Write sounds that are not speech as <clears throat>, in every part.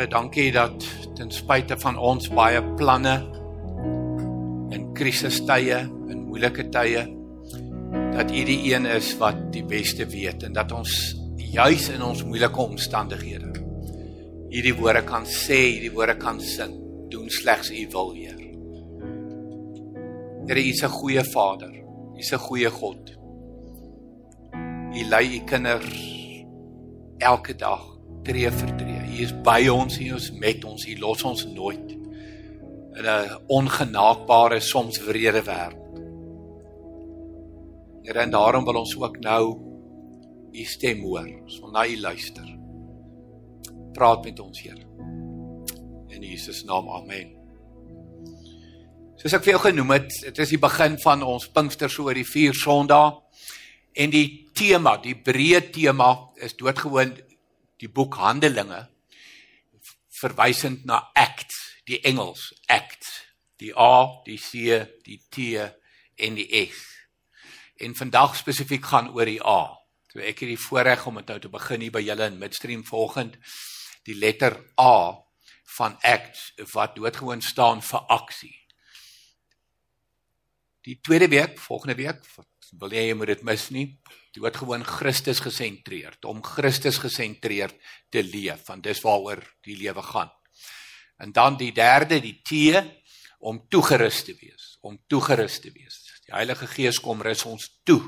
Here, dankie dat ten spyte van ons baie planne in krisistye, in moeilike tye, dat U die een is wat die beste weet en dat ons juis in ons moeilike omstandighede hierdie woorde kan sê, hierdie woorde kan sing, doen slegs U wil, Heer. Here, U is 'n goeie Vader. U is 'n goeie God. U lei U kinders elke dag tree vir tree. U is by ons, U is met ons, U los ons nooit in 'n ongenaakbare soms wrede wêreld. Here, en daarom wil ons ook nou U stem hoor. Ons wil na U luister. Praat met ons, Here. In Jesus naam. Amen. Soos ek vir jou genoem het, dit is die begin van ons Pinkster so oor die 4 Sondae. En die tema, die breë tema is doodgewoon die boek Handelinge verwysend na act, die Engels act, die A, die C, die T en die S. En vandag spesifiek gaan oor die A. So ek het die voorreg om dit nou te begin hier by julle in Midstream volgend die letter A van act wat doodgewoon staan vir aksie. Die tweede week, volgende week, wil jy jy moet dit mis nie. Doodgewoon Christus gesentreerd, om Christus gesentreerd te leef, want dis waaroor die lewe gaan. En dan die derde, die T om toegerus te wees, om toegerus te wees. Die Heilige Gees kom rus ons toe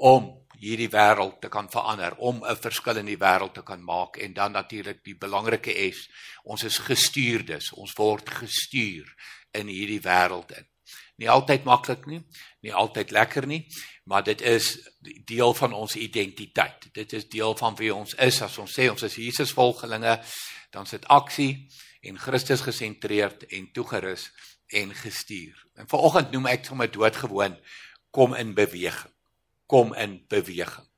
om hierdie wêreld te kan verander, om 'n verskil in die wêreld te kan maak en dan natuurlik die belangrike is, ons is gestuurdes, ons word gestuur in hierdie wêreld in. Nie altyd maklik nie, nie altyd lekker nie, maar dit is deel van ons identiteit. Dit is deel van wie ons is. As ons sê ons is Jesus volgelinge, dan sit aksie en Christus gesentreerd en toegerus en gestuur. En vanoggend noem ek sommer doodgewoon kom in beweging. Kom in beweging.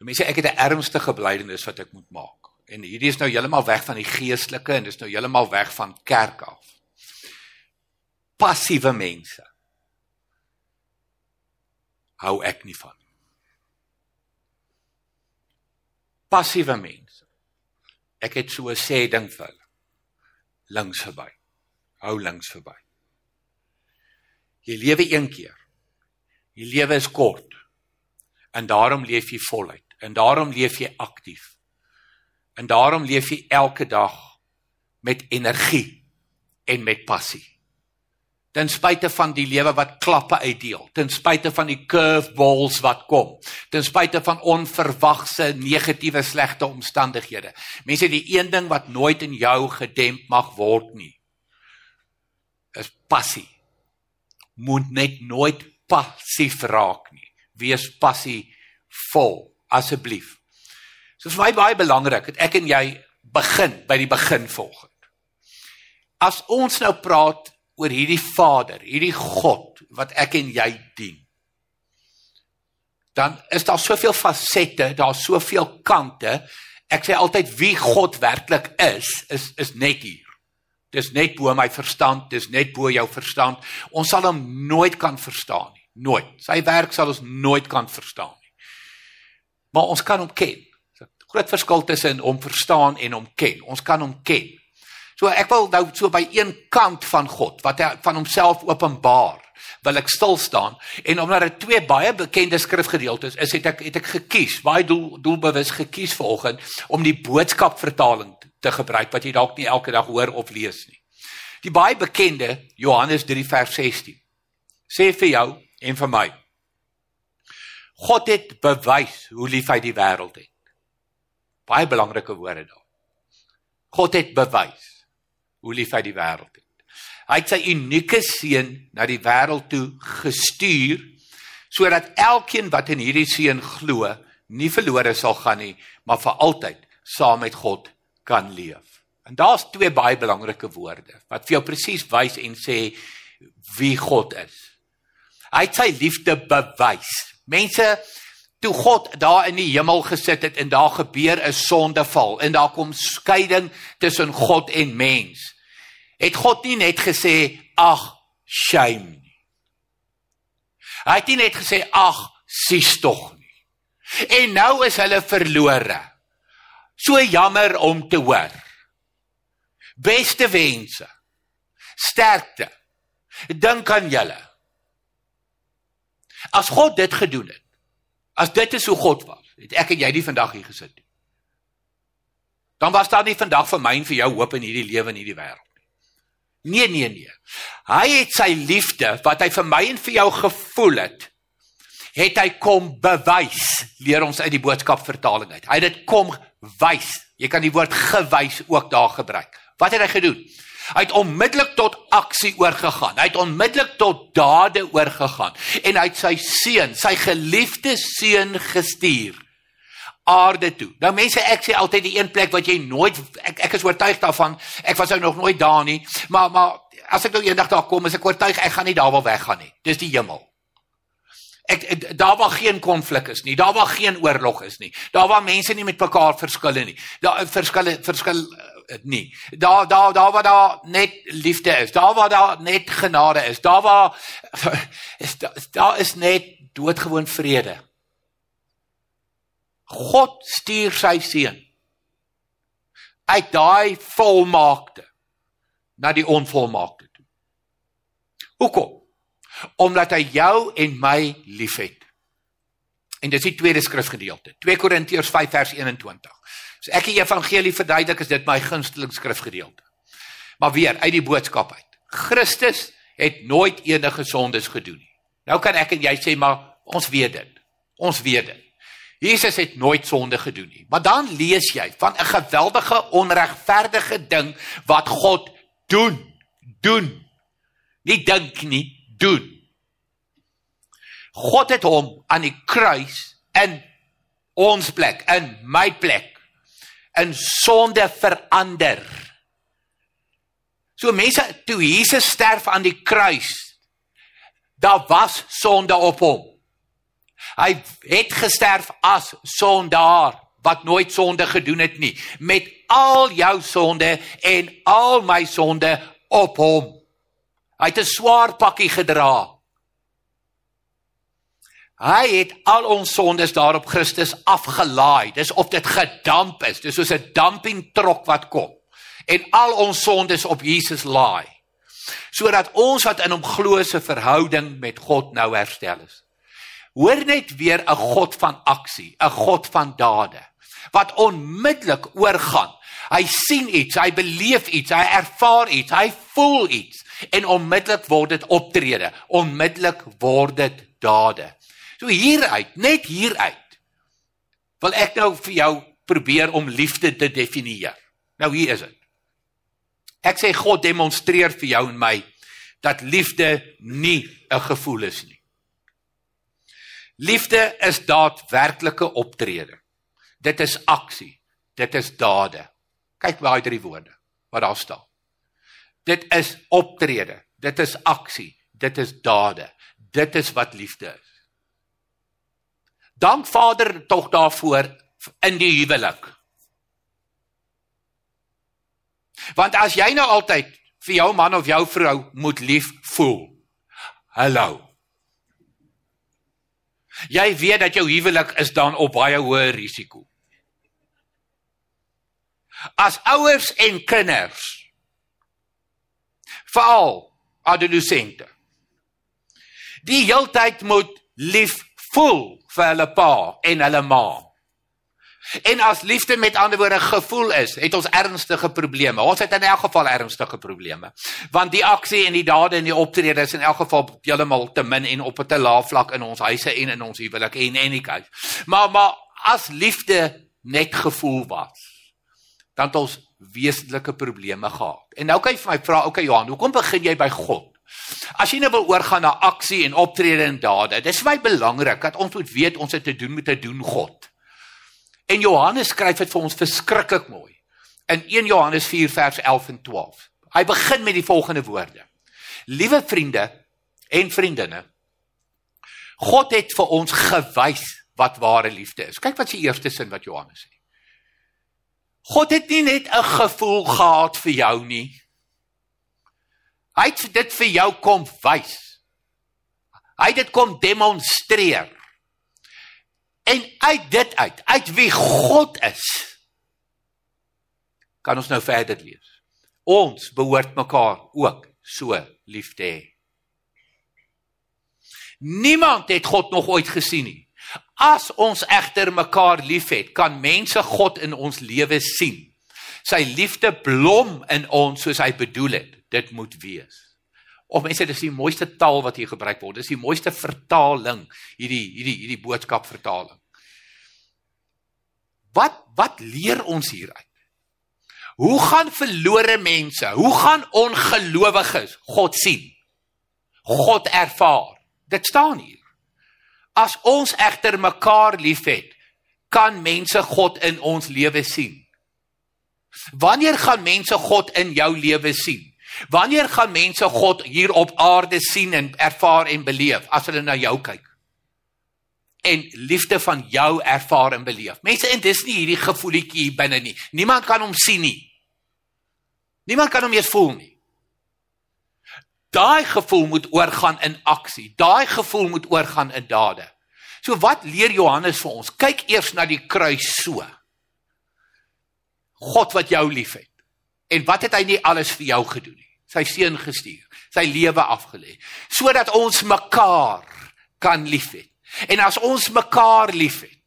Mense, ek het 'n ernstige belydenis wat ek moet maak. En hierdie is nou heeltemal weg van die geestelike en dis nou heeltemal weg van kerk af passiewe mense hou ek nie van. Passiewe mense. Ek het so 'n sê ding vir hulle. Links verby. Hou links verby. Jy lewe een keer. Die lewe is kort. En daarom leef jy voluit. En daarom leef jy aktief. En daarom leef jy elke dag met energie en met passie ten spyte van die lewe wat klappe uitdeel, ten spyte van die curveballs wat kom, ten spyte van onverwagse negatiewe slegte omstandighede. Mense, die een ding wat nooit in jou gedemp mag word nie, is passie. Moet net nooit passief raak nie. Wees passie vol asseblief. So vir my baie belangrik dat ek en jy begin by die begin volgend. As ons nou praat oor hierdie Vader, hierdie God wat ek en jy dien. Dan is daar soveel fasette, daar's soveel kante. Ek sê altyd wie God werklik is, is is net hier. Dis net bo my verstand, dis net bo jou verstand. Ons sal hom nooit kan verstaan nie, nooit. Sy werk sal ons nooit kan verstaan nie. Maar ons kan hom ken. Groot verskil tussen hom verstaan en hom ken. Ons kan hom ken. So ek wil nou so by een kant van God wat hy van homself openbaar wil ek stil staan en omdat dit twee baie bekende skrifgedeeltes is het ek het ek gekies baie doel doelbewus gekies vanoggend om die boodskap vertaling te gebruik wat jy dalk nie elke dag hoor of lees nie. Die baie bekende Johannes 3 vers 16 sê vir jou en vir my God het bewys hoe lief hy die wêreld het. Baie belangrike woorde daar. God het bewys hoe lief hy die wêreld het. Hy het sy unieke seun na die wêreld toe gestuur sodat elkeen wat in hierdie seun glo, nie verlore sal gaan nie, maar vir altyd saam met God kan leef. En daar's twee baie belangrike woorde wat vir jou presies wys en sê wie God is. Hy het sy liefde bewys. Mense toe God daar in die hemel gesit het en daar gebeur 'n sondeval en daar kom skeiding tussen God en mens. Het God nie net gesê ag shame nie. Hy het nie net gesê ag sies tog nie. En nou is hulle verlore. So jammer om te hoor. Beste wense. Sterkte. Dink aan julle. As God dit gedoen het, as dit is hoe God was, het ek en jy nie vandag hier gesit nie. Dan was daar nie vandag vir my en vir jou hoop in hierdie lewe en hierdie wêreld nie. Nee, nee, nee. Hy het sy liefde wat hy vir my en vir jou gevoel het, het hy kom bewys, leer ons uit die boodskap vertaling uit. Hy het dit kom wys. Jy kan die woord gewys ook daar gebruik. Wat het hy gedoen? Hy het onmiddellik tot aksie oorgegaan. Hy het onmiddellik tot dade oorgegaan en hy het sy seun, sy geliefde seun gestuur aarde toe. Nou mense, ek sê altyd die een plek wat jy nooit ek ek is oortuig daarvan. Ek was nou nog nooit daar nie, maar maar as ek nou eendag daar kom, is ek oortuig ek gaan nie daar wil weggaan nie. Dis die hemel. Ek, ek daar waar geen konflik is nie, daar waar geen oorlog is nie, daar waar mense nie met mekaar verskille nie. Daar verskille verskil nie. Daar daar daar waar daar net liefde is, daar waar daar net genade is, daar waar <laughs> is daar is net doodgewoon vrede. God stuur sy seun uit daai volmaakte na die onvolmaakte toe. Hoekom? Omdat hy jou en my liefhet. En dis die tweede skrifgedeelte. 2 Korintiërs 5 vers 21. As ek die evangelie verduidelik, is dit my gunsteling skrifgedeelte. Maar weer uit die boodskap uit. Christus het nooit enige sondes gedoen nie. Nou kan ek en jy sê maar ons weet dit. Ons weet dit. Jesus het nooit sonde gedoen nie. Maar dan lees jy van 'n geweldige onregverdige ding wat God doen. Doen. Nie dink nie, doen. God het hom aan die kruis in ons plek, in my plek in sonde verander. So mense toe Jesus sterf aan die kruis, daar was sonde op hom. Hy het gesterf as sondaar wat nooit sonde gedoen het nie, met al jou sonde en al my sonde op hom. Hy het 'n swaar pakkie gedra. Hy het al ons sondes daarop Christus afgelaai. Dis of dit gedamp is. Dis soos 'n dumping trok wat kom en al ons sondes op Jesus laai. Sodat ons wat in hom glo se verhouding met God nou herstel is. Hoor net weer 'n God van aksie, 'n God van dade wat onmiddellik oorgaan. Hy sien iets, hy beleef iets, hy ervaar iets, hy voel iets en onmiddellik word dit optrede, onmiddellik word dit dade. So hieruit, net hieruit wil ek nou vir jou probeer om liefde te definieer. Nou hier is dit. Ek sê God demonstreer vir jou en my dat liefde nie 'n gevoel is nie. Liefde is daadwerklike optrede. Dit is aksie. Dit is dade. Kyk waar hy drie woorde wat daar staan. Dit is optrede. Dit is aksie. Dit is dade. Dit is wat liefde is. Dank Vader tog daarvoor in die huwelik. Want as jy nou altyd vir jou man of jou vrou moet lief voel. Hallo. Jy weet dat jou huwelik is dan op baie hoë risiko. As ouers en kinders veral adolessente die heeltyd moet lief voel vir hulle pa en hulle ma. En as liefde met ander woorde gevoel is, het ons ernstige probleme. Ons het in elk geval ernstige probleme. Want die aksie en die dade en die optrede is in elk geval heeltemal te min en op 'n te lae vlak in ons huise en in ons huwelik en en die kant. Maar maar as liefde net gevoel was, dan het ons wesentlike probleme gehad. En nou kan jy vir my vra, okay Johan, hoekom begin jy by God? As jy nou wil oorgaan na aksie en optrede en dade, dis vir my belangrik dat ons moet weet ons het te doen met 'n doen God. En Johannes skryf dit vir ons verskriklik mooi. In 1 Johannes 4 vers 11 en 12. Hy begin met die volgende woorde: Liewe vriende en vriendinne, God het vir ons gewys wat ware liefde is. Kyk wat se eerste sin wat Johannes sê. God het nie net 'n gevoel gehad vir jou nie. Hy het dit vir jou kom wys. Hy het dit kom demonstreer. En uit dit uit, uit wie God is, kan ons nou verder lees. Ons behoort mekaar ook so lief te hê. Niemand het God nog ooit gesien nie. As ons egter mekaar liefhet, kan mense God in ons lewe sien. Sy liefde blom in ons soos hy bedoel het. Dit moet wees. Of mense dis die mooiste taal wat hier gebruik word. Dis die mooiste vertaling hierdie hierdie hierdie boodskap vertaling. Wat wat leer ons hieruit? Hoe gaan verlore mense, hoe gaan ongelowiges God sien? God ervaar. Dit staan hier. As ons egter mekaar liefhet, kan mense God in ons lewe sien. Wanneer gaan mense God in jou lewe sien? Wanneer gaan mense God hier op aarde sien en ervaar en beleef as hulle na jou kyk? En liefde van jou ervaar en beleef. Mense, en dis nie hierdie gevoelletjie hier binne nie. Niemand kan hom sien nie. Niemand kan hom eens voel nie. Daai gevoel moet oorgaan in aksie. Daai gevoel moet oorgaan in dade. So wat leer Johannes vir ons? Kyk eers na die kruis so. God wat jou liefhet. En wat het hy nie alles vir jou gedoen nie? Sy seun gestuur, sy lewe afgelê sodat ons mekaar kan liefhet. En as ons mekaar liefhet,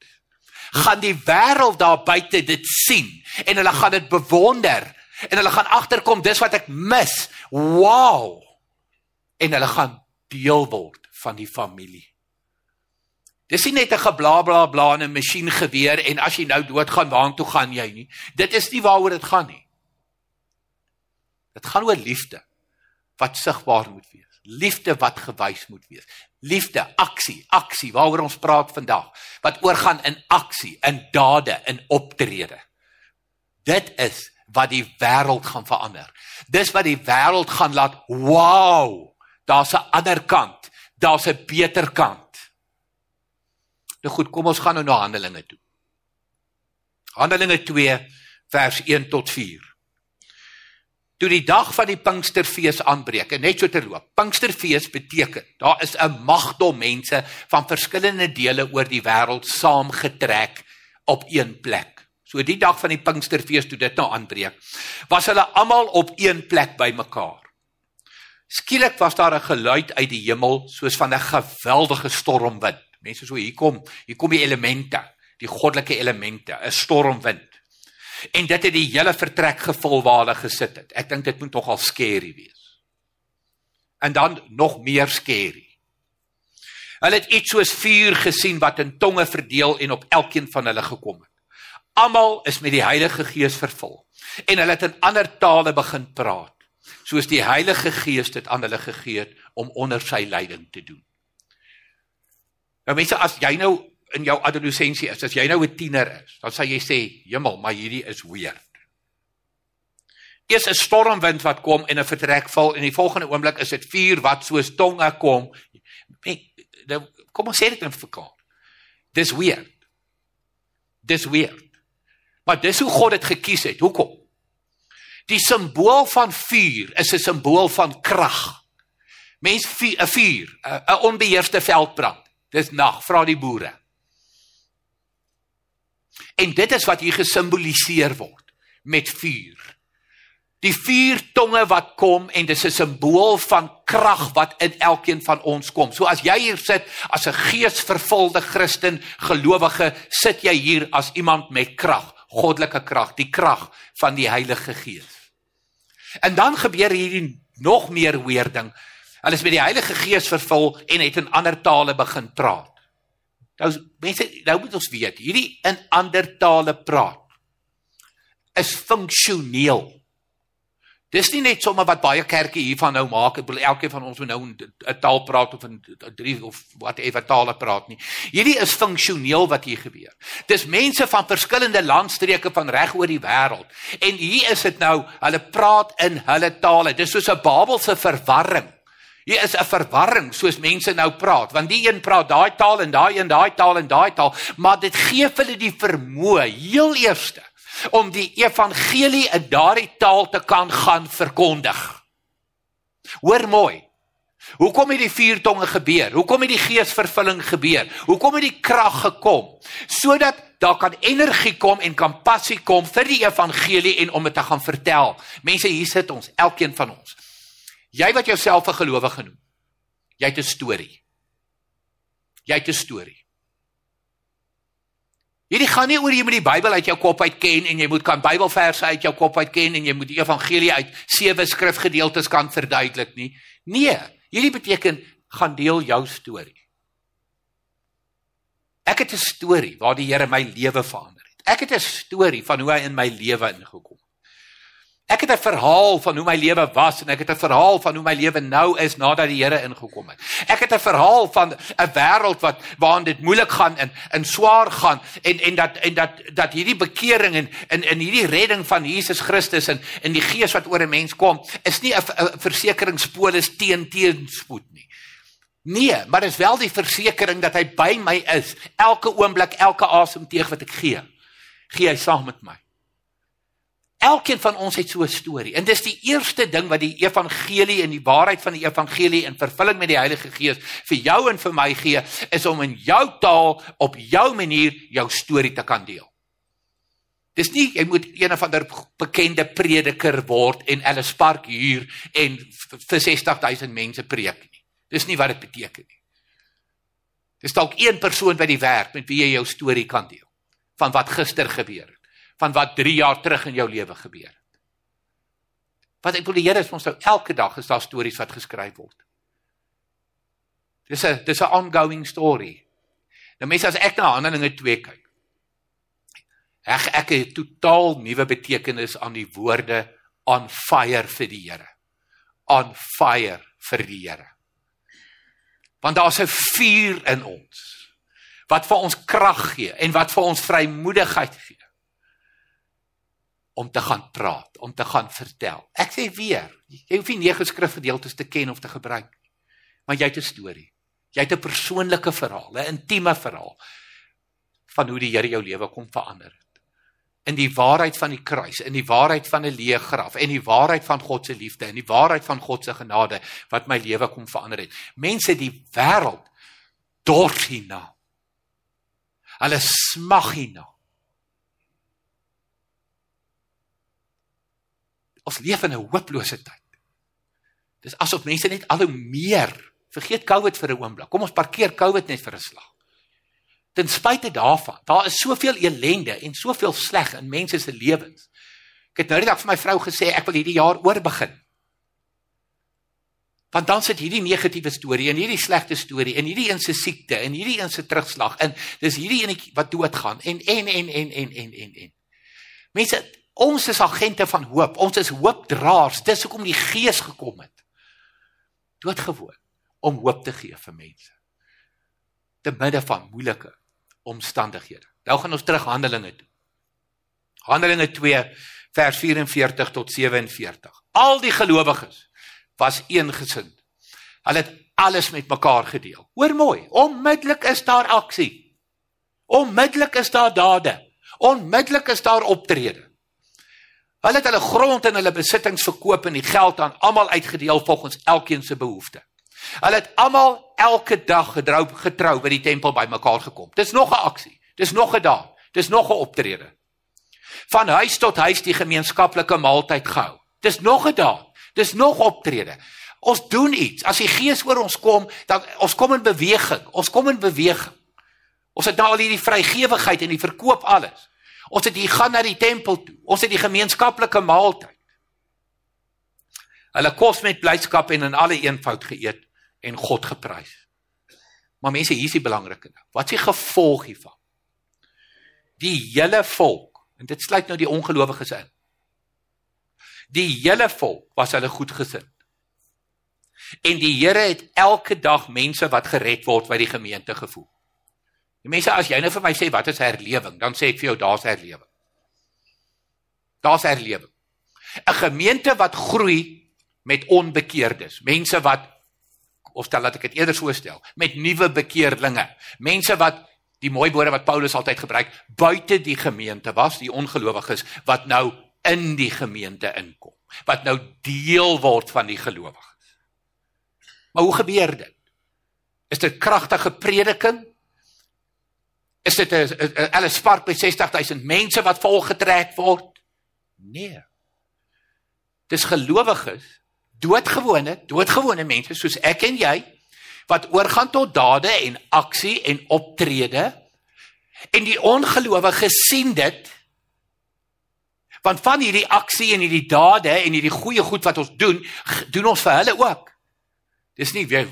gaan die wêreld daar buite dit sien en hulle gaan dit bewonder en hulle gaan agterkom dis wat ek mis. Wow! en hulle gaan deel word van die familie. Dis nie net 'n geblabla bla in 'n masjien geweer en as jy nou doodgaan, waartoe gaan jy nie? Dit is nie waaroor dit gaan nie. Dit gaan oor liefde wat sigbaar moet wees. Liefde wat gewys moet wees. Liefde, aksie, aksie waaroor ons praat vandag. Wat oorgaan in aksie, in dade, in optrede. Dit is wat die wêreld gaan verander. Dis wat die wêreld gaan laat wow daar's 'n ander kant, daar's 'n beter kant. Nou goed, kom ons gaan nou na Handelinge toe. Handelinge 2 vers 1 tot 4. Toe die dag van die Pinksterfees aanbreek, en net so terloop. Pinksterfees beteken daar is 'n magdom mense van verskillende dele oor die wêreld saamgetrek op een plek. So die dag van die Pinksterfees toe dit nou aanbreek, was hulle almal op een plek bymekaar. Skielik was daar 'n geluid uit die hemel soos van 'n geweldige stormwind. Mense so hier kom, hier kom die elemente, die goddelike elemente, 'n stormwind. En dit het die hele vertrek gevul waar hulle gesit het. Ek dink dit moet nogal skerry wees. En dan nog meer skerry. Hulle het iets soos vuur gesien wat in tonge verdeel en op elkeen van hulle gekom het. Almal is met die Heilige Gees vervul en hulle het in ander tale begin praat soos die Heilige Gees dit aan hulle gegee het om onder sy leiding te doen. Nou mense, as jy nou in jou adolessensie is, as jy nou 'n tiener is, dan sal jy sê, "Hemel, maar hierdie is weird." Eers 'n stormwind wat kom en 'n vertrek val en die volgende oomblik is dit vuur wat soos tonge kom. Nou, kom ons sê dit in Afrikaans. Dis weird. Dis weird. Maar dis hoe God dit gekies het. Hoekom? Die simbool van vuur is 'n simbool van krag. Mens 'n vuur, 'n onbeheerste veldbrand. Dis nag, vra die boere. En dit is wat hier gesimboliseer word met vuur. Die vier tonge wat kom en dis 'n simbool van krag wat in elkeen van ons kom. So as jy hier sit as 'n geesvervulde Christen, gelowige, sit jy hier as iemand met krag, goddelike krag, die krag van die Heilige Gees. En dan gebeur hierdie nog meer weer ding. Hulle is met die Heilige Gees vervul en het in ander tale begin praat. Nou mense, nou moet ons weet, hierdie in ander tale praat is funksioneel. Dis nie net sommer wat baie kerke hiervan nou maak, ek bedoel elkeen van ons moet nou 'n taal praat of 'n drie of whatever tale praat nie. Hierdie is funksioneel wat hier gebeur. Dis mense van verskillende landstreke van reg oor die wêreld. En hier is dit nou, hulle praat in hulle tale. Dis soos 'n Babelse verwarring. Hier is 'n verwarring soos mense nou praat, want die een praat daai taal en daai een daai taal en daai taal, maar dit gee vir hulle die vermoë heel eerste om die evangelie in daardie taal te kan gaan verkondig. Hoor mooi. Hoekom het die vier tonge gebeur? Hoekom het die geesvervulling gebeur? Hoekom het die krag gekom? Sodat daar kan energie kom en kan passie kom vir die evangelie en om dit te gaan vertel. Mense, hier sit ons, elkeen van ons. Jy wat jouself 'n gelowige noem. Jy het 'n storie. Jy het 'n storie. Hierdie gaan nie oor jy moet die Bybel uit jou kop uit ken en jy moet kan Bybelverse uit jou kop uit ken en jy moet die evangelie uit sewe skrifgedeeltes kan verduidelik nie. Nee, hierdie beteken gaan deel jou storie. Ek het 'n storie waar die Here my lewe verander het. Ek het 'n storie van hoe hy in my lewe ingekom Ek het 'n verhaal van hoe my lewe was en ek het 'n verhaal van hoe my lewe nou is nadat die Here ingekom het. Ek het 'n verhaal van 'n wêreld wat waarin dit moeilik gaan en in swaar gaan en en dat en dat dat hierdie bekering en in in hierdie redding van Jesus Christus en in die gees wat oor 'n mens kom, is nie 'n versekeringspolis teen teenspoed nie. Nee, maar dit is wel die versekering dat hy by my is elke oomblik, elke asemteug wat ek gee. Gee hy saam met my. Elkeen van ons het so 'n storie. En dis die eerste ding wat die evangelie en die waarheid van die evangelie in vervulling met die Heilige Gees vir jou en vir my gee, is om in jou taal op jou manier jou storie te kan deel. Dis nie jy moet een of ander bekende prediker word en Ellis Park huur en vir 60000 mense preek nie. Dis nie wat dit beteken nie. Dis dalk een persoon by die werk met wie jy jou storie kan deel van wat gister gebeur het van wat 3 jaar terug in jou lewe gebeur het. Wat ek wil die Here is ons nou elke dag is daar stories wat geskryf word. Dis 'n dis 'n ongoing story. Nou mense as ek na Handelinge 2 kyk. Ek ek het 'n totaal nuwe betekenis aan die woorde on fire vir die Here. On fire vir die Here. Want daar's 'n vuur in ons wat vir ons krag gee en wat vir ons vrymoedigheid gee om te gaan praat, om te gaan vertel. Ek sê weer, jy hoef nie nege skrifgedeeltes te ken of te gebruik nie. Maar jy het 'n storie. Jy het 'n persoonlike verhaal, 'n intieme verhaal van hoe die Here jou lewe kom verander het. In die waarheid van die kruis, in die waarheid van 'n leë graf en die waarheid van God se liefde en die waarheid van God se genade wat my lewe kom verander het. Mense die wêreld dors hierna. Hulle smag hierna. Ons leef in 'n hopelose tyd. Dis asof mense net al hoe meer vergeet COVID vir 'n oomblik. Kom ons parkeer COVID net vir 'n slag. Ten spyte daarvan, daar is soveel elende en soveel sleg in mense se lewens. Ek het nou net vir my vrou gesê ek wil hierdie jaar oorbegin. Want dan sit hierdie negatiewe storie en hierdie slegte storie en hierdie een se siekte en hierdie een se terugslag in. Dis hierdie enetjie wat doodgaan en en en en en en en. Mense, Ons is agente van hoop. Ons is hoopdraers. Dis hoekom die Gees gekom het. Doodgewoon om hoop te gee vir mense. Te midde van moeilike omstandighede. Nou gaan ons terug Handelinge toe. Handelinge 2 vers 44 tot 47. Al die gelowiges was eengesind. Hulle het alles met mekaar gedeel. Hoor mooi, onmiddellik is daar aksie. Onmiddellik is daar dade. Onmiddellik is daar optrede. Hulle het hulle grond en hulle besittings verkoop en die geld aan almal uitgedeel volgens elkeen se behoefte. Hulle het almal elke dag gedrou getrou by die tempel bymekaar gekom. Dis nog 'n aksie. Dis nog 'n daad. Dis nog 'n optrede. Van huis tot huis die gemeenskaplike maaltyd gehou. Dis nog 'n daad. Dis nog optrede. Ons doen iets. As die Gees oor ons kom, dan ons kom in beweging. Ons kom in beweging. Ons het nou al hierdie vrygewigheid en die verkoop alles. Ons het hier gaan na die tempel toe. Ons het die gemeenskaplike maaltyd. Hulle kos met blydskap en in alle eenvoud geëet en God geprys. Maar mense, hier is die belangrike ding. Wat is die gevolg hiervan? Die hele volk, en dit sluit nou die ongelowiges in. Die hele volk was hulle goedgesind. En die Here het elke dag mense wat gered word by die gemeente gevoeg. Die mense as jy nou vir my sê wat is herlewing, dan sê ek vir jou daar's herlewing. Daar's herlewing. 'n Gemeente wat groei met onbekeerdes, mense wat of stel dat ek dit eerder so stel, met nuwe bekeerlinge, mense wat die mooi woorde wat Paulus altyd gebruik, buite die gemeente was, die ongelowiges wat nou in die gemeente inkom, wat nou deel word van die gelowiges. Maar hoe gebeur dit? Is dit kragtige prediking? Is dit 'n Alice Park met 60000 mense wat volgetrek word? Nee. Dis gelowiges, doodgewone, doodgewone mense soos ek en jy wat oorgaan tot dade en aksie en optrede. En die ongelowiges sien dit. Want van hierdie aksie en hierdie dade en hierdie goeie goed wat ons doen, doen ons vir hulle ook. Dis nie weer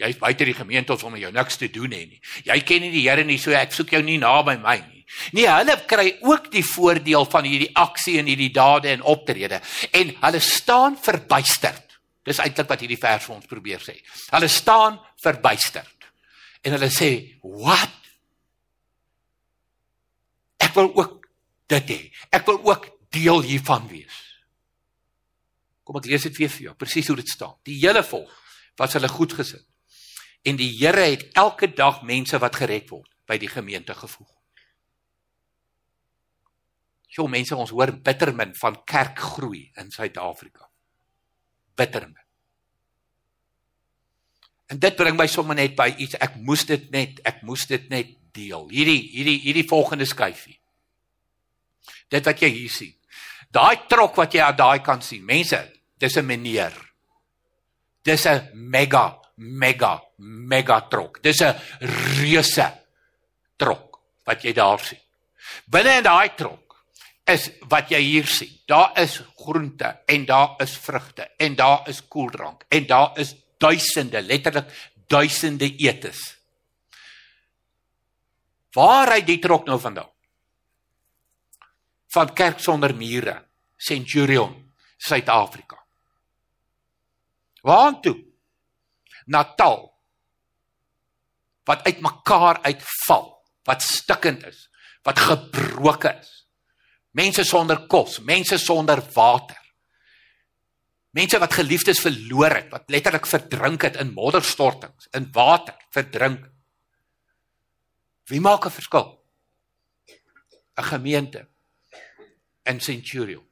jy's buite die gemeente om met jou niks te doen hê nie. Jy ken nie die Here nie, so ek soek jou nie naby my nie. Nee, hulle kry ook die voordeel van hierdie aksie en hierdie dade en optrede en hulle staan verbuisterd. Dis eintlik wat hierdie vers vir ons probeer sê. Hulle staan verbuisterd. En hulle sê, "Wat? Ek wil ook dit hê. Ek wil ook deel hiervan wees." Kom ek lees dit weer vir jou, presies hoe dit staan. Die hele volk was hulle goed gesit. En die Here het elke dag mense wat gered word by die gemeente gevoeg. Jou mense ons hoor bittermin van kerkgroei in Suid-Afrika. Bittermin. En dit bring my sommer net by iets ek moes dit net ek moes dit net deel. Hierdie hierdie hierdie volgende skyfie. Dit wat jy hier sien. Daai trok wat jy aan daai kan sien. Mense, dis 'n meneer. Dis 'n mega mega mega trok. Dis 'n reuse trok wat jy daar sien. Binne in daai trok is wat jy hier sien. Daar is groente en daar is vrugte en daar is koeldrank en daar is duisende, letterlik duisende etes. Waar hy die trok nou vandaan? Van Kerk sonder mure, Centurion, Suid-Afrika. Waar toe? Natal wat uitmekaar uitval, wat stikkend is, wat gebroke is. Mense sonder kos, mense sonder water. Mense wat geliefdes verloor het, wat letterlik verdrink het in modderstortings, in water, verdrink. Wie maak 'n verskil? 'n Gemeente in Centurion.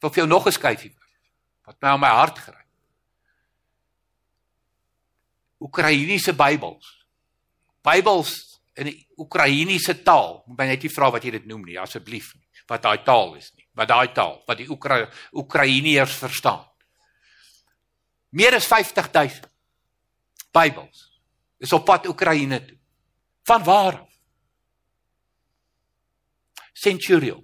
Wat vir jou nog geskryf het wat my aan my hart geraak. Oekraïense Bybels. Bybels in die Oekraïense taal. Moet my net nie vra wat jy dit noem nie, asseblief nie. Wat daai taal is nie. Wat daai taal, wat die Oekra Oekraïners verstaan. Meer as 50000 Bybels is op pad Oekraïne toe. Van waar? Centurion.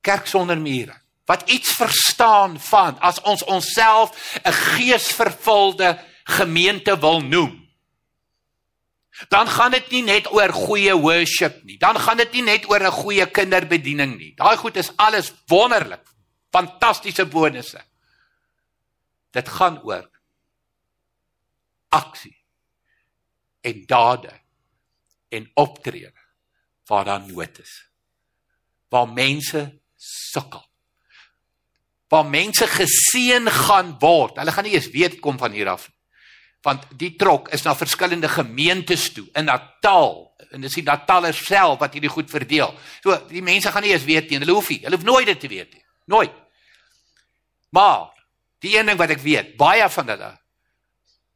Kerk sonder mure. Wat iets verstaan van as ons onsself 'n geesvervulde gemeente wil noem. Dan gaan dit nie net oor goeie worship nie. Dan gaan dit nie net oor 'n goeie kinderbediening nie. Daai goed is alles wonderlik. Fantastiese bonusse. Dit gaan oor aksie en dade en optrede waar daar nood is. Waar mense sukkel. Waar mense geseën gaan word. Hulle gaan nie eens weet kom van hier af nie want die trok is na verskillende gemeentes toe in Natal en dis die Natalers self wat hierdie goed verdeel. So die mense gaan nie eens weet nie, hulle hoef nie, hulle hoef nooit dit te weet nie. Nooit. Maar die een ding wat ek weet, baie van hulle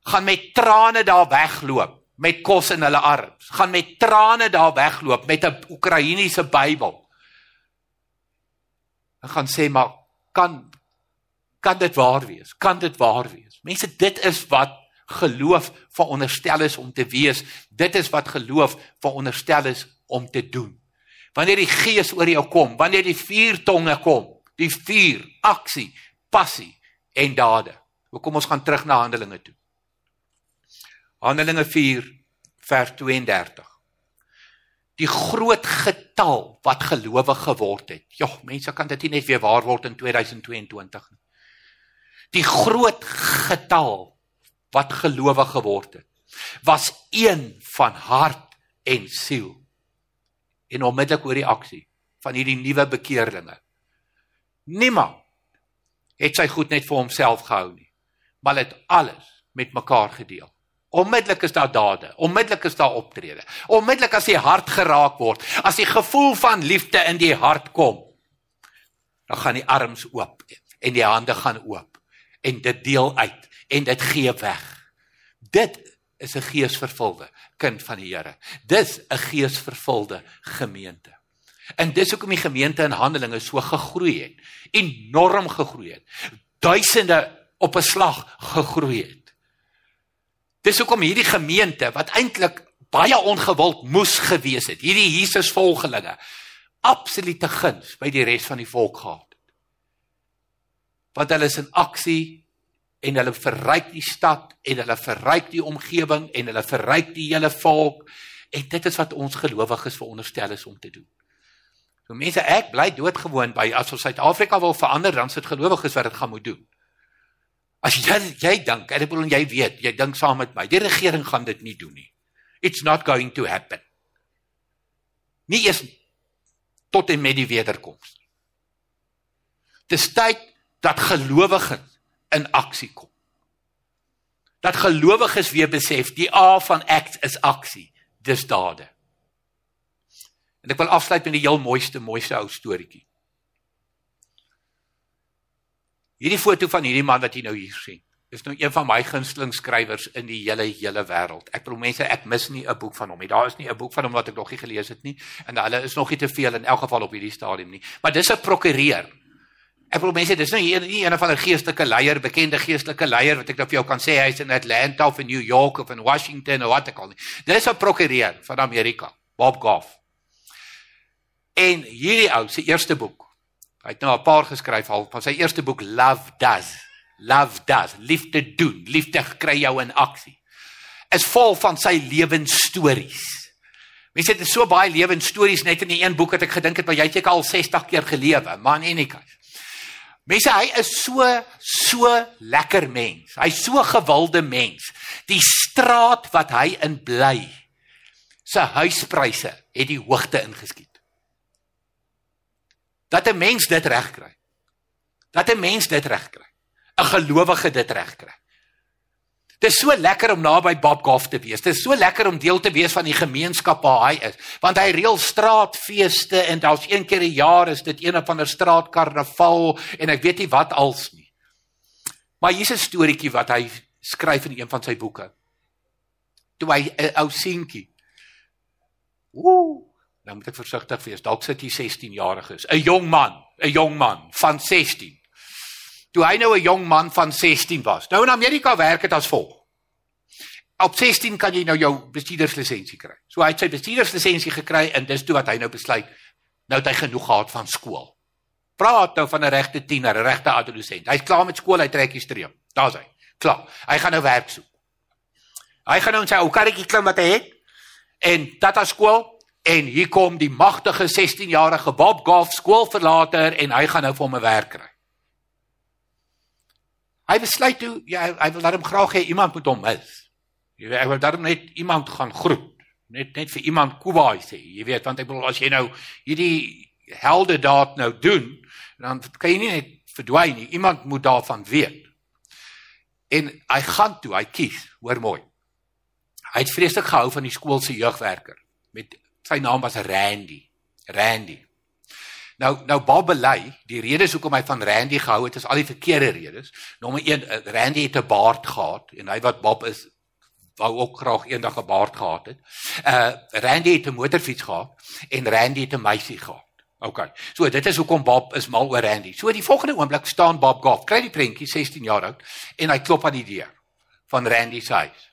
gaan met trane daar wegloop met kos in hulle arms. Gaan met trane daar wegloop met 'n Oekraïense Bybel. En gaan sê maar kan kan dit waar wees? Kan dit waar wees? Mense, dit is wat geloof veronderstel is om te wees. Dit is wat geloof veronderstel is om te doen. Wanneer die Gees oor jou kom, wanneer die vier tonge kom, die vier aksie, passie en dade. Kom ons gaan terug na Handelinge toe. Handelinge 4 vers 32. Die groot getal wat gelowig geword het. Ja, mense kan dit nie net weer waar word in 2022 nie. Die groot getal wat gelowig geword het, was een van hart en siel. En onmiddellik oor die aksie van hierdie nuwe bekeerlinge. Niemand het sy goed net vir homself gehou nie, maar het alles met mekaar gedeel. Onmiddellik is daar dade, onmiddellik is daar optrede. Onmiddellik as die hart geraak word, as die gevoel van liefde in die hart kom, dan gaan die arms oop en die hande gaan oop en dit deel uit en dit gee weg. Dit is 'n geesvervulde kind van die Here. Dis 'n geesvervulde gemeente. En dis hoekom die gemeente in Handelinge so gegroei het, enorm gegroei het. Duisende op 'n slag gegroei het. Dis hoekom hierdie gemeente wat eintlik baie ongewild moes gewees het, hierdie Jesus volgelinge, absolute guns by die res van die volk gehad het. Want hulle is in aksie en hulle verryk die stad en hulle verryk die omgewing en hulle verryk die hele volk en dit is wat ons gelowiges veronderstel is om te doen. So mense, ek bly doodgewoon by as ons Suid-Afrika wil verander, dan sit gelowiges wat dit gaan moet doen. As jy jy dink, ek bedoel jy weet, jy dink saam met my, die regering gaan dit nie doen nie. It's not going to happen. Nie eens tot en met die wederkoms. Dis tyd dat gelowiges in aksie kom. Dat gelowiges weer besef die A van act is aksie, dis dade. En ek wil afsluit met die heel mooiste mooiste ou storieetjie. Hierdie foto van hierdie man wat jy nou hier sien. Dis nou een van my gunsteling skrywers in die hele hele wêreld. Ek bedoel mense, ek mis nie 'n boek van hom nie. Daar is nie 'n boek van hom wat ek nog nie gelees het nie en hulle is nog nie te veel in elk geval op hierdie stadium nie. Maar dis 'n prokureur. Ek bedoel mense, dis nou nie een, van 'n geestelike leier, bekende geestelike leier wat ek nou vir jou kan sê hy's in Atlanta of in New York of in Washington of wat ek al nie. Dis 'n prokureur van Amerika, Bob Goff. En hierdie ou se eerste boek. Hy het nou 'n paar geskryf al van sy eerste boek Love Does. Love Does, liefde doen, liefde kry jou in aksie. Is vol van sy lewensstories. Mense het so baie lewensstories net in die een boek wat ek gedink het, maar jy het al 60 keer gelewe, man en ek. Mense, hy is so so lekker mens. Hy's so gewilde mens. Die straat wat hy in bly, sy huispryse het die hoogte ingeskiet dat 'n mens dit regkry. Dat 'n mens dit regkry. 'n Gelowige dit regkry. Dit is so lekker om naby Bob Goff te wees. Dit is so lekker om deel te wees van die gemeenskap waar hy is, want hy reël straatfeeste en daar's een keer 'n jaar is dit een of ander straatkarnaval en ek weet nie wat als nie. Maar hier's 'n storieetjie wat hy skryf in een van sy boeke. Toe hy 'n ou seentjie. Ooh, dan moet ek versigtig wees. Dalk sit hy 16 jarig is. 'n Jong man, 'n jong man van 16. Toe hy nou 'n jong man van 16 was. Nou in Amerika werk dit as volg. Op 16 kan jy nou jou bestuurderslisensie kry. So hy het sy bestuurderslisensie gekry en dis toe wat hy nou besluit nou het hy genoeg gehad van skool. Praat nou van 'n regte tiener, 'n regte adolescent. Hy's klaar met skool, hy trek die streep. Daar's hy. Klaar. Hy gaan nou werk soek. Hy gaan nou in sy ou karretjie klim wat hy het en tata skool En hier kom die magtige 16-jarige Bob Goff skoolverlater en hy gaan nou vir hom 'n werk kry. Hy besluit toe ja, hy wil daarom graag hê iemand moet hom mis. Jy weet, hy wil daarom net iemand gaan groet, net net vir iemand kubai sê. Jy weet, want ek bedoel as jy nou hierdie helde daad nou doen, dan kan jy nie net verdwyn nie. Iemand moet daarvan weet. En hy gaan toe, hy kies, hoor mooi. Hy het vreeslik gehou van die skool se jeugwerker met Sy naam was Randy. Randy. Nou nou Bob bely, die redes hoekom hy van Randy gehou het is al die verkeerde redes. Nommer 1, eh, Randy het 'n baard gehad en hy wat Bob is wou ook graag eendag 'n baard gehad het. Uh Randy het 'n motorfiets gehad en Randy het 'n meisie gehad. OK. So dit is hoekom Bob is mal oor Randy. So die volgende oomblik staan Bob Goff, kry die prentjie 16 jaar oud en hy klop aan die deur van Randy se huis.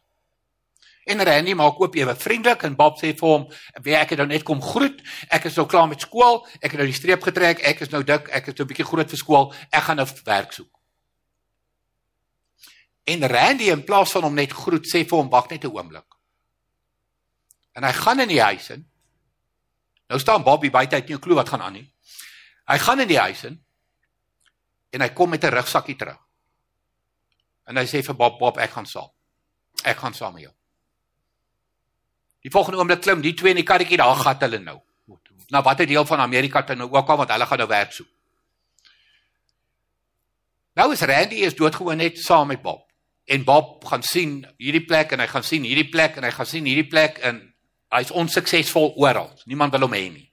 En Randy maak oop ewe vriendelik en Bob sê vir hom, "Wie ek het nou net kom groet. Ek is nou klaar met skool. Ek het nou die streep getrek. Ek is nou dik. Ek is nou 'n bietjie groot vir skool. Ek gaan nou werk soek." En Randy in plaas van hom net groet, sê vir hom, "Wag net 'n oomblik." En hy gaan in die huis in. Nou staan Bobby buite, het nie 'n klou wat gaan aan nie. Hy gaan in die huis in en hy kom met 'n rugsakkie terug. En hy sê vir Bob, "Bob, ek gaan saam. Ek gaan saam met jou." Die volgende oomblik klim die twee in die karretjie, daar gaan hulle nou. Na watter deel van Amerika toe nou ook al want hulle gaan nou werk soek. Nou is Randy is doodgewoon net saam met Bob. En Bob gaan sien hierdie plek en hy gaan sien hierdie plek en hy gaan sien hierdie plek en hy's onsuksesvol oral. Niemand wil hom hê nie.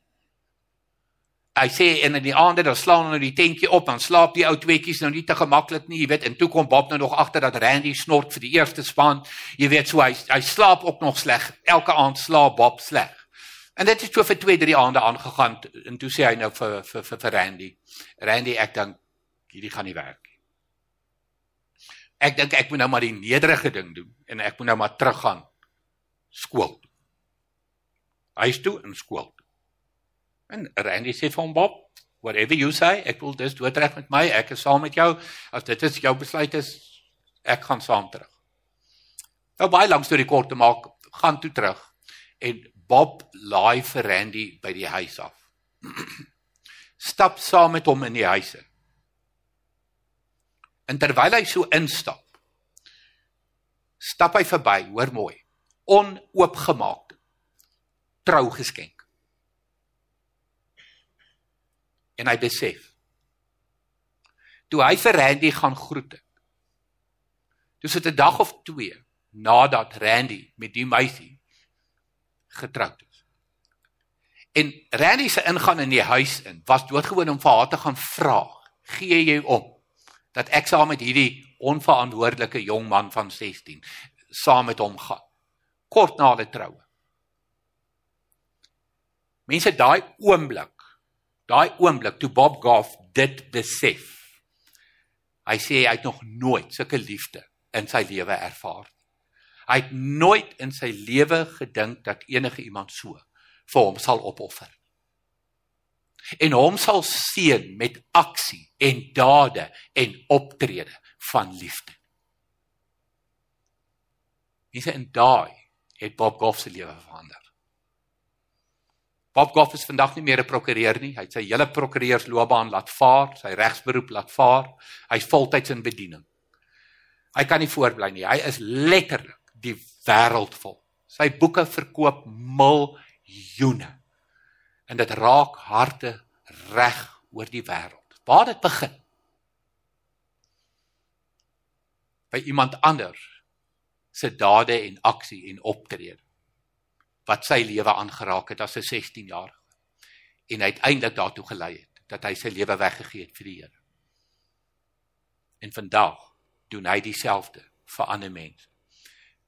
Hy sê en in die aande dan slaan hulle die tentjie op dan slaap die ou tweetjies nou nie te gemaklik nie jy weet en toe kom Bob nou nog agter dat Randy snort vir die eerste span. Jy weet so hy hy slaap ook nog sleg. Elke aand slaap Bob sleg. En dit het so vir 2 3 aande aangegaan en toe sê hy nou vir vir vir, vir Randy Randy ek dink hierdie gaan nie werk nie. Ek dink ek moet nou maar die nederige ding doen en ek moet nou maar teruggaan skool huis toe en skool toe En Randy sê vir hom Bob, whatever you say, ek wil dis doodreg met my, ek is saam met jou. As dit is jou besluit is, ek gaan saam terug. Nou baie lank storie kort te maak, gaan toe terug en Bob laai vir Randy by die huis af. <clears throat> Stap saam met hom in die huis in. En terwyl hy so instap, stap hy verby, hoor mooi, onoopgemaak trougeskenk. En hy besef toe hy vir Randy gaan groet het dis dit 'n dag of 2 nadat Randy met die meisie getroud is. En Randy se ingaan in die huis in was doodgewoon om vir haar te gaan vra gee jy om dat ek saam met hierdie onverantwoordelike jong man van 16 saam met hom gaan kort na hulle troue? Mense daai oomblik daai oomblik toe Bob Goff dit besef. Hy sê hy het nog nooit sulke liefde in sy lewe ervaar. Hy het nooit in sy lewe gedink dat enige iemand so vir hom sal opoffer. En hom sal seën met aksie en dade en optrede van liefde. Dis en daai het Bob Goff se lewe verander. Bob Goff is vandag nie meer 'n prokureur nie. Hy het sy hele prokureursloopbaan laat vaar, sy regsberoep laat vaar. Hy's voltyds in bediening. Hy kan nie voorbly nie. Hy is letterlik die wêreld vol. Sy boeke verkoop miljoene. En dit raak harte reg oor die wêreld. Waar dit begin? By iemand anders se dade en aksie en optrede wat sy lewe aangeraak het as 'n 16 jaar en uiteindelik daartoe gelei het dat hy sy lewe weggegee het vir die Here. En vandag doen hy dieselfde vir ander mense.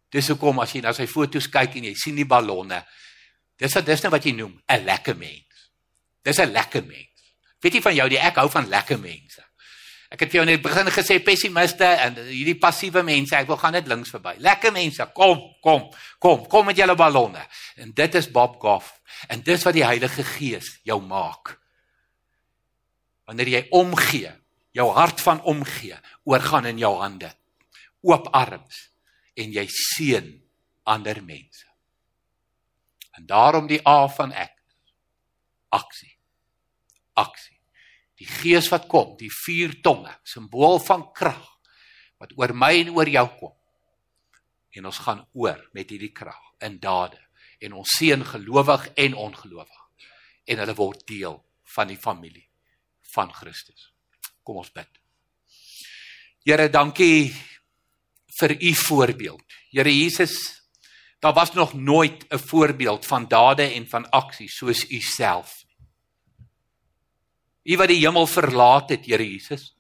Dis hoekom as jy na sy foto's kyk en jy sien die ballonne, dis wat dis nou wat jy noem 'n lekker mens. Dis 'n lekker mens. Weet jy van jou die ek hou van lekker mense. Ek het vir jou net begin gesê pessimiste en hierdie passiewe mense, ek wil gaan net links verby. Lekker mense, kom, kom, kom, kom met julle ballonne. En dit is Bob Goff. En dis wat die Heilige Gees jou maak. Wanneer jy omgee, jou hart van omgee, oorgaan in jou hande. Oop arms en jy seën ander mense. En daarom die A van ek. Aksie. Aksie die gees wat kom, die vier tonge, simbool van krag wat oor my en oor jou kom. En ons gaan oor met hierdie krag in dade en ons seën gelowig en ongelowig en hulle word deel van die familie van Christus. Kom ons bid. Here, dankie vir u voorbeeld. Here Jesus, daar was nog nooit 'n voorbeeld van dade en van aksie soos u self U wat die hemel verlaat het, Here Jesus.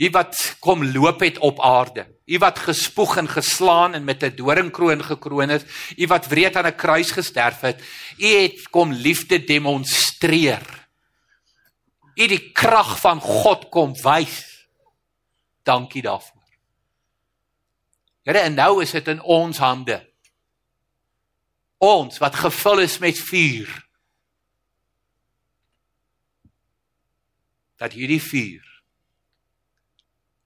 U wat kom loop het op aarde. U wat gespoeg en geslaan en met 'n doringkroon gekroon is. U wat wreed aan 'n kruis gesterf het. U het kom liefde demonstreer. U die krag van God kom wys. Dankie daarvoor. Here, en nou is dit in ons hande. Ons wat gevul is met vuur dat hierdie vuur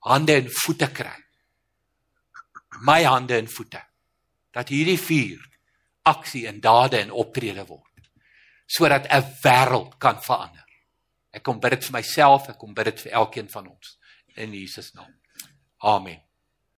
hande en voete kry. My hande en voete. Dat hierdie vuur aksie en dade en optrede word sodat 'n wêreld kan verander. Ek kom bid dit vir myself, ek kom bid dit vir elkeen van ons in Jesus naam. Amen.